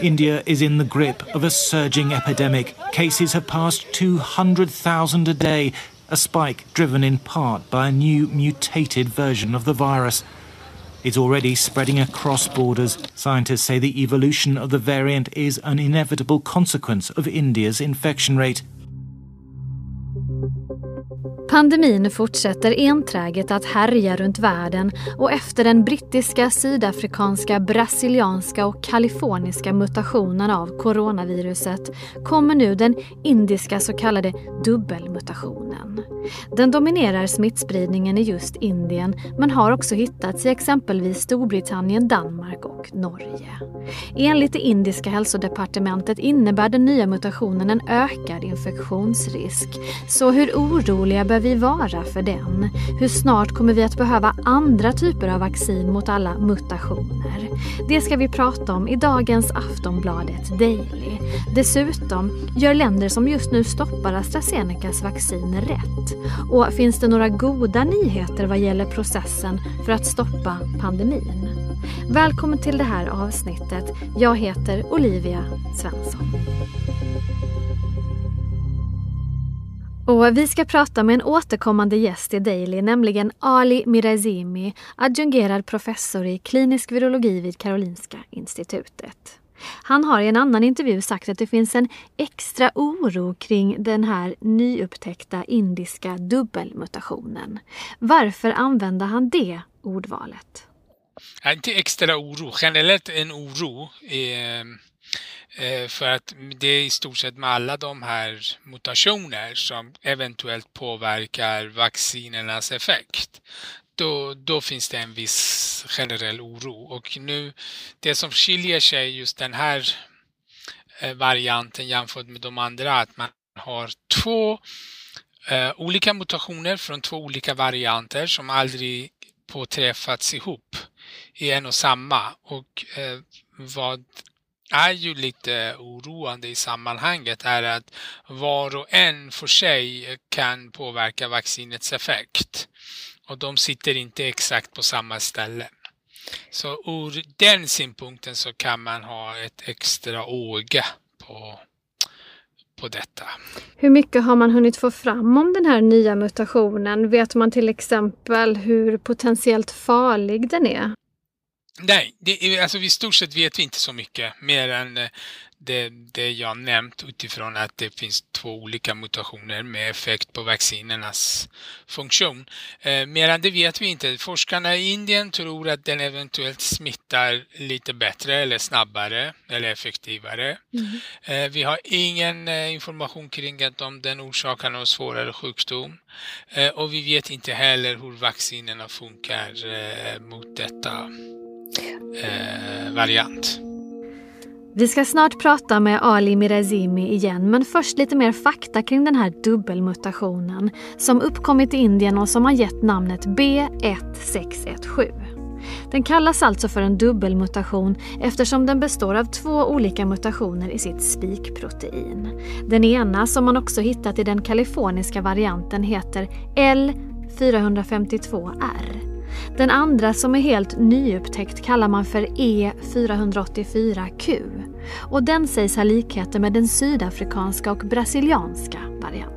India is in the grip of a surging epidemic. Cases have passed 200,000 a day, a spike driven in part by a new mutated version of the virus. It's already spreading across borders. Scientists say the evolution of the variant is an inevitable consequence of India's infection rate. Pandemin fortsätter enträget att härja runt världen och efter den brittiska, sydafrikanska, brasilianska och kaliforniska mutationen av coronaviruset kommer nu den indiska så kallade dubbelmutationen. Den dominerar smittspridningen i just Indien men har också hittats i exempelvis Storbritannien, Danmark och Norge. Enligt det indiska hälsodepartementet innebär den nya mutationen en ökad infektionsrisk. Så hur oroliga bör vi vara för den? Hur snart kommer vi att behöva andra typer av vaccin mot alla mutationer? Det ska vi prata om i dagens Aftonbladet Daily. Dessutom gör länder som just nu stoppar AstraZenecas vaccin rätt. Och finns det några goda nyheter vad gäller processen för att stoppa pandemin? Välkommen till det här avsnittet. Jag heter Olivia Svensson. Och vi ska prata med en återkommande gäst i Daily, nämligen Ali Mirazimi, adjungerad professor i klinisk virologi vid Karolinska institutet. Han har i en annan intervju sagt att det finns en extra oro kring den här nyupptäckta indiska dubbelmutationen. Varför använder han det ordvalet? Inte extra oro, generellt en oro. Eh, Eh, Eh, för att det är i stort sett med alla de här mutationer som eventuellt påverkar vaccinernas effekt. Då, då finns det en viss generell oro. Och nu, det som skiljer sig just den här eh, varianten jämfört med de andra, att man har två eh, olika mutationer från två olika varianter som aldrig påträffats ihop i en och samma. Och eh, vad är ju lite oroande i sammanhanget är att var och en för sig kan påverka vaccinets effekt. Och de sitter inte exakt på samma ställe. Så ur den synpunkten så kan man ha ett extra öga på, på detta. Hur mycket har man hunnit få fram om den här nya mutationen? Vet man till exempel hur potentiellt farlig den är? Nej, det, alltså i stort sett vet vi inte så mycket mer än eh, det, det jag nämnt utifrån att det finns två olika mutationer med effekt på vaccinernas funktion. Eh, mer än det vet vi inte. Forskarna i Indien tror att den eventuellt smittar lite bättre eller snabbare eller effektivare. Mm. Eh, vi har ingen eh, information kring att om den orsakar någon svårare sjukdom. Eh, och vi vet inte heller hur vaccinerna funkar eh, mot detta eh, variant. Vi ska snart prata med Ali Mirazimi igen men först lite mer fakta kring den här dubbelmutationen som uppkommit i Indien och som har gett namnet B1617. Den kallas alltså för en dubbelmutation eftersom den består av två olika mutationer i sitt spikprotein. Den ena, som man också hittat i den kaliforniska varianten, heter L452R den andra som är helt nyupptäckt kallar man för E484Q och den sägs ha likheter med den sydafrikanska och brasilianska varianten.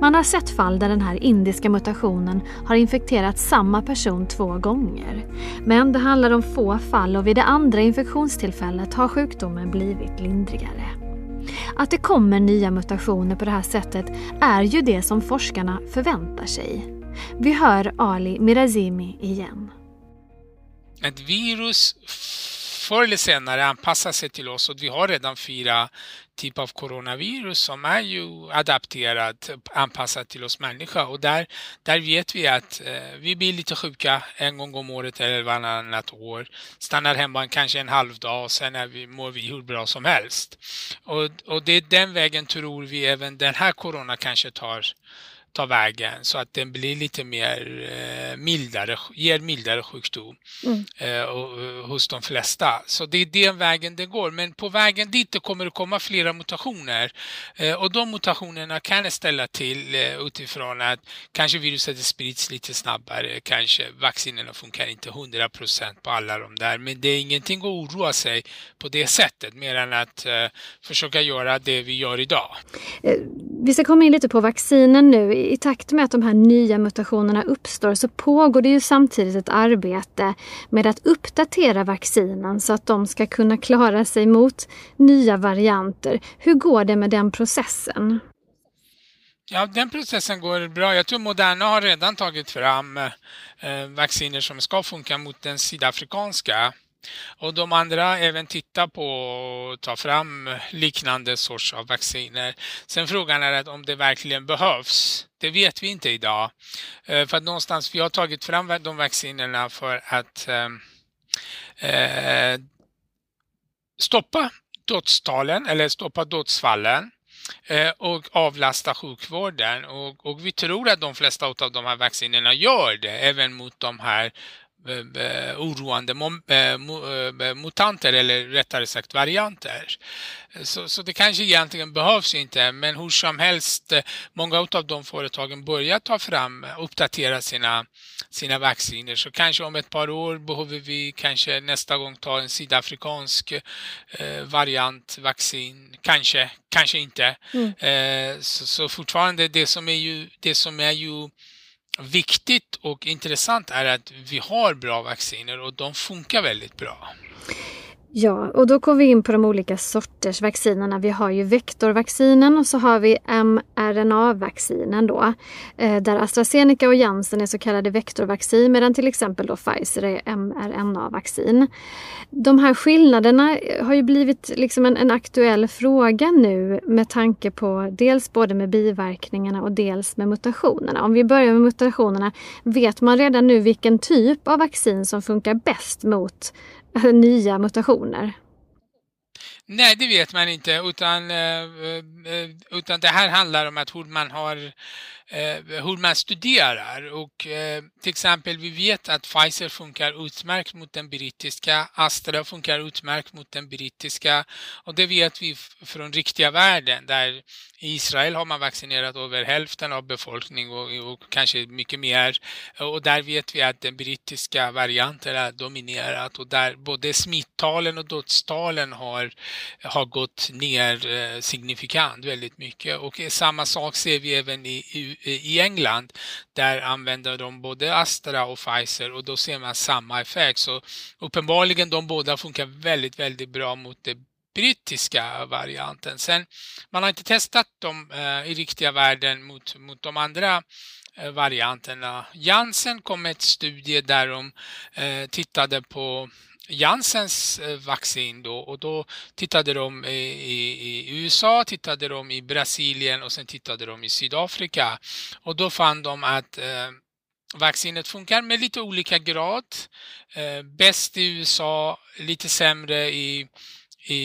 Man har sett fall där den här indiska mutationen har infekterat samma person två gånger. Men det handlar om få fall och vid det andra infektionstillfället har sjukdomen blivit lindrigare. Att det kommer nya mutationer på det här sättet är ju det som forskarna förväntar sig. Vi hör Ali Mirazimi igen. Ett virus förr eller senare anpassar sig till oss och vi har redan fyra typer av coronavirus som är ju adapterat, anpassat till oss människor och där, där vet vi att eh, vi blir lite sjuka en gång om året eller varannat år, stannar hemma kanske en halv dag och sen är vi, mår vi hur bra som helst. Och, och det är den vägen tror vi även den här corona kanske tar ta vägen så att den blir lite mer eh, mildare, ger mildare sjukdom mm. eh, och, och, hos de flesta. Så det är den vägen det går. Men på vägen dit det kommer det komma flera mutationer eh, och de mutationerna kan ställa till eh, utifrån att kanske viruset sprids lite snabbare, kanske vaccinerna funkar inte 100% på alla de där, men det är ingenting att oroa sig på det sättet mer än att eh, försöka göra det vi gör idag. Vi ska komma in lite på vaccinen nu. I takt med att de här nya mutationerna uppstår så pågår det ju samtidigt ett arbete med att uppdatera vaccinen så att de ska kunna klara sig mot nya varianter. Hur går det med den processen? Ja, den processen går bra. Jag tror Moderna har redan tagit fram eh, vacciner som ska funka mot den sydafrikanska och de andra även tittar på att ta fram liknande sorts av vacciner. Sen frågan är om det verkligen behövs. Det vet vi inte idag. Eh, för att någonstans vi har tagit fram de vaccinerna för att ehm, eh, stoppa dödstalen eller stoppa dödsfallen eh, och avlasta sjukvården. Och, och, vi tror att de flesta av de här vaccinerna gör det, även mot de här eh, oroande eh, mutanter eller rättare sagt varianter. Så, så det kanske egentligen behövs inte men hur som helst många av de företagen börjar ta fram uppdatera sina, sina vacciner så kanske om ett par år behöver vi kanske nästa gång ta en sydafrikansk eh, variant vaccin kanske, kanske inte. Mm. Eh, så, så fortfarande det som är ju, det som är ju viktigt och intressant är att vi har bra vacciner och de funkar väldigt bra. Ja, och då kommer vi in på de olika sorters vaccinerna. Vi har ju vektorvaccinen och så har vi mRNA-vaccinen då. Eh, där AstraZeneca och Janssen är så kallade vektorvaccin medan till exempel då Pfizer är mRNA-vaccin. De här skillnaderna eh, har ju blivit liksom en, en aktuell fråga nu med tanke på dels både med biverkningarna och dels med mutationerna. Om vi börjar med mutationerna, vet man redan nu vilken typ av vaccin som funkar bäst mot Alltså, nya mutationer? Nej, det vet man inte utan, eh, eh, eh, utan det här handlar om att hur man har Eh, hur man studerar. Och eh, till exempel vi vet att Pfizer funkar utmärkt mot den brittiska, Astra funkar utmärkt mot den brittiska. Och det vet vi från riktiga världen där i Israel har man vaccinerat över hälften av befolkningen och, och, kanske mycket mer. Och där vet vi att den brittiska varianten är dominerat. Och där både smittalen och dödstalen har, har gått ner eh, signifikant väldigt mycket. Och eh, samma sak ser vi även i, i England. Där använder de både Astra och Pfizer och då ser man samma effekt. Så uppenbarligen de båda funkar väldigt, väldigt bra mot det brittiska varianten. Sen, man har inte testat dem eh, i riktiga världen mot, mot de andra eh, varianterna. Janssen kom med ett studie där de eh, tittade på Janssens eh, vaccin då och då tittade de i, i, i, USA, tittade de i Brasilien och sen tittade de i Sydafrika. Och då fann de att eh, vaccinet funkar med lite olika grad. Eh, bäst i USA, lite sämre i i,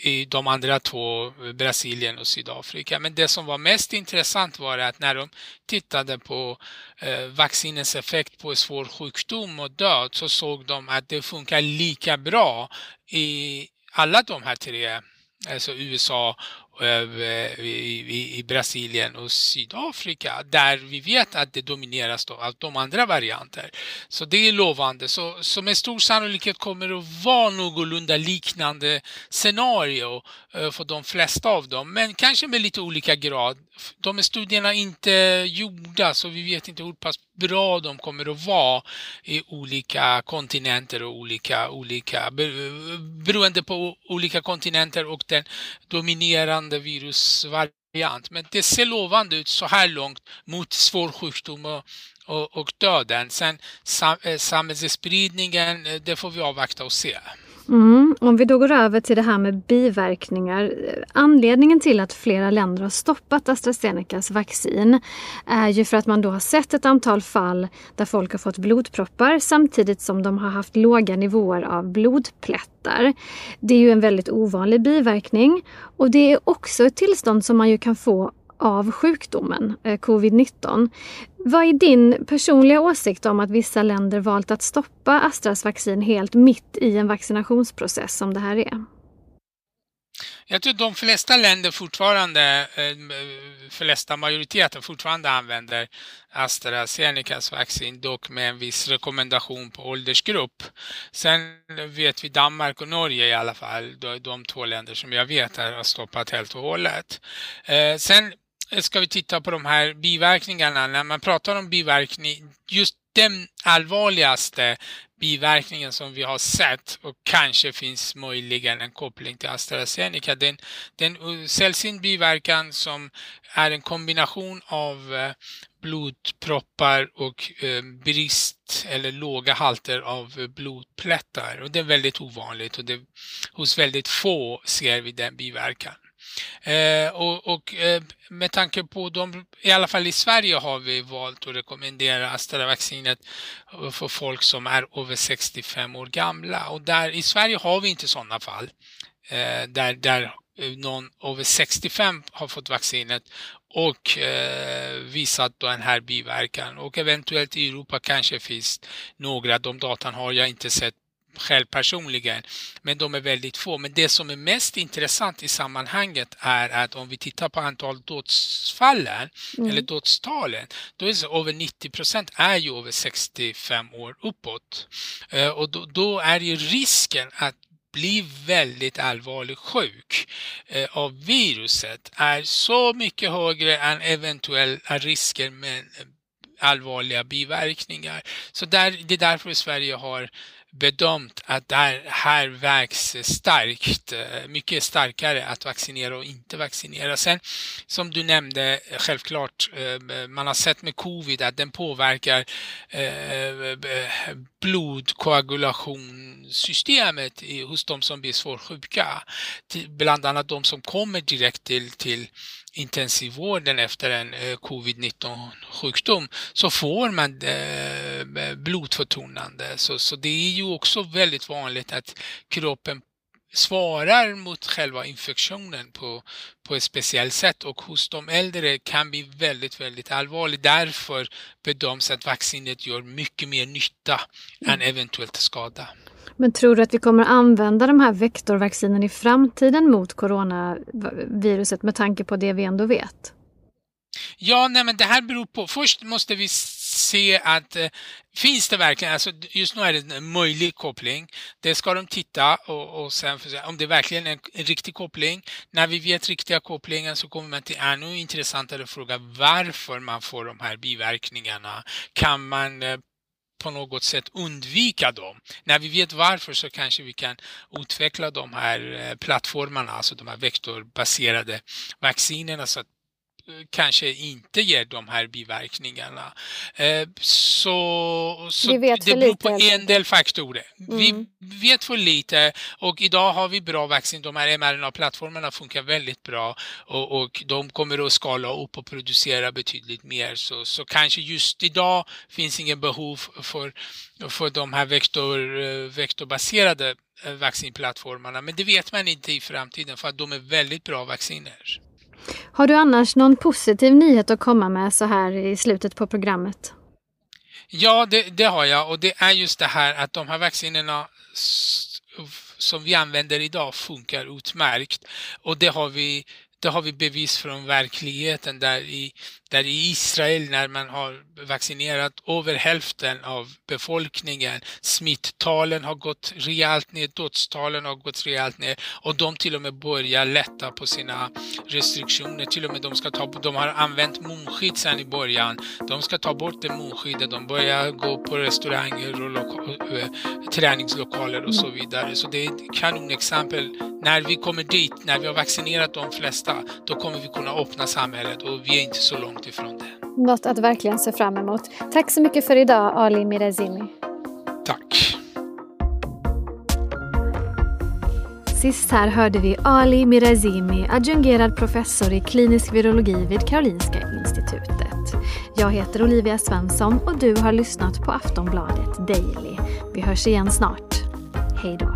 i de andra två, Brasilien och Sydafrika. Men det som var mest intressant var att när de tittade på eh, vaccinens effekt på svår sjukdom och död så såg de att det funkar lika bra i alla de här tre, alltså USA, Eh, i, Brasilien och Sydafrika där vi vet att det domineras av de andra varianter. Så det är lovande. Så, så med stor sannolikhet kommer det att vara någorlunda liknande scenario eh, för de flesta av dem, men kanske med lite olika grad. De är studierna inte gjorda så vi vet inte hur pass bra de kommer att vara i olika kontinenter och olika, olika beroende på olika kontinenter och den dominerande virusvariant. Men det ser lovande ut så här långt mot svår sjukdom och, och, och döden. Sen sam, eh, samhällsspridningen, eh, det får vi avvakta och se. Mm. Om vi då går över till det här med biverkningar. Anledningen till att flera länder har stoppat AstraZenecas vaccin är ju för att man då har sett ett antal fall där folk har fått blodproppar samtidigt som de har haft låga nivåer av blodplättar. Det är ju en väldigt ovanlig biverkning och det är också ett tillstånd som man ju kan få av sjukdomen eh, covid-19. Vad är din personliga åsikt om att vissa länder valt att stoppa Astras vaccin helt mitt i en vaccinationsprocess som det här är? Jag tror de flesta länder fortfarande, eh, flesta majoriteten fortfarande använder AstraZenecas vaccin, dock med en viss rekommendation på åldersgrupp. Sen vet vi Danmark och Norge i alla fall, de två länder som jag vet har stoppat helt och hållet. Eh, sen ska vi titta på de här biverkningarna. När man pratar om biverkning, just den allvarligaste biverkningen som vi har sett och kanske finns möjligen en koppling till AstraZeneca. Den, den sällsynt biverkan som är en kombination av eh, blodproppar och eh, brist eller låga halter av eh, blodplättar. Och det är väldigt ovanligt och det, hos väldigt få ser vi den biverkan. Eh, och, och eh, med tanke på de, i alla fall i Sverige har vi valt att rekommendera Astra-vaccinet för folk som är över 65 år gamla. Och där i Sverige har vi inte sådana fall eh, där, där någon över 65 har fått vaccinet och eh, visat då den här biverkan och eventuellt i Europa kanske finns några, de datan har jag inte sett själv personligen. Men de är väldigt få. Men det som är mest intressant i sammanhanget är att om vi tittar på antal dödsfallen mm. eller dödstalen, då är det över 90 procent är ju över 65 år uppåt. Eh, och då, då är ju risken att bli väldigt allvarligt sjuk eh, av viruset är så mycket högre än eventuella risker med allvarliga biverkningar. Så där, det är därför Sverige har bedömt att det här vägs starkt, eh, mycket starkare att vaccinera och inte vaccinera. Sen som du nämnde, självklart, eh, man har sett med covid att den påverkar eh, blodkoagulationssystemet hos de som blir svårsjuka. Bland annat de som kommer direkt till, till intensivvården efter en eh, covid-19 sjukdom så får man eh, blodförtunnande. Så, så det är ju också väldigt vanligt att kroppen svarar mot själva infektionen på, på ett speciellt sätt och hos de äldre kan bli väldigt, väldigt allvarligt. Därför bedöms att vaccinet gör mycket mer nytta mm. än eventuellt skada. Men tror du att vi kommer använda de här vektorvaccinen i framtiden mot coronaviruset med tanke på det vi ändå vet? Ja, nej men det här beror på. Först måste vi se att eh, finns det verkligen, alltså just nu är det en möjlig koppling. Det ska de titta och, och sen om det verkligen är en, en riktig koppling. När vi vet riktiga kopplingen så kommer man till ännu intressantare fråga varför man får de här biverkningarna. Kan man eh, på något sätt undvika dem. När vi vet varför så kanske vi kan utveckla de här eh, plattformarna, alltså de här vektorbaserade vaccinerna så att kanske inte ger de här biverkningarna. Eh, så, så det beror på en del faktorer. Mm. Vi vet för lite och idag har vi bra vaccin. De här mRNA-plattformarna funkar väldigt bra och, och, de kommer att skala upp och producera betydligt mer. Så, så kanske just idag finns ingen behov för, för de här vektor, eh, vektorbaserade eh, vaccinplattformarna. Men det vet man inte i framtiden för att de är väldigt bra vacciner. Har du annars någon positiv nyhet att komma med så här i slutet på programmet? Ja, det, det har jag och det är just det här att de här vaccinerna som vi använder idag funkar utmärkt och det har vi det har vi bevis från verkligheten där i, där i Israel när man har vaccinerat över hälften av befolkningen. Smitttalen har gått rejält ner, dödstalen har gått rejält ner och de till och med börjar lätta på sina restriktioner. Till och med de, ska ta, de har använt munskydd sedan i början. De ska ta bort det munskyddet. De börjar gå på restauranger och loka, eh, träningslokaler och så vidare. Så det är ett kanonexempel. När vi kommer dit, när vi har vaccinerat de flesta, då kommer vi kunna öppna samhället och vi är inte så långt långt ifrån det. Något att verkligen se fram emot. Tack så mycket för idag Ali Mirazimi. Tack. Sist här hörde vi Ali Mirazimi, adjungerad professor i klinisk virologi vid Karolinska institutet. Jag heter Olivia Svensson och du har lyssnat på Aftonbladet Daily. Vi hörs igen snart. Hej då.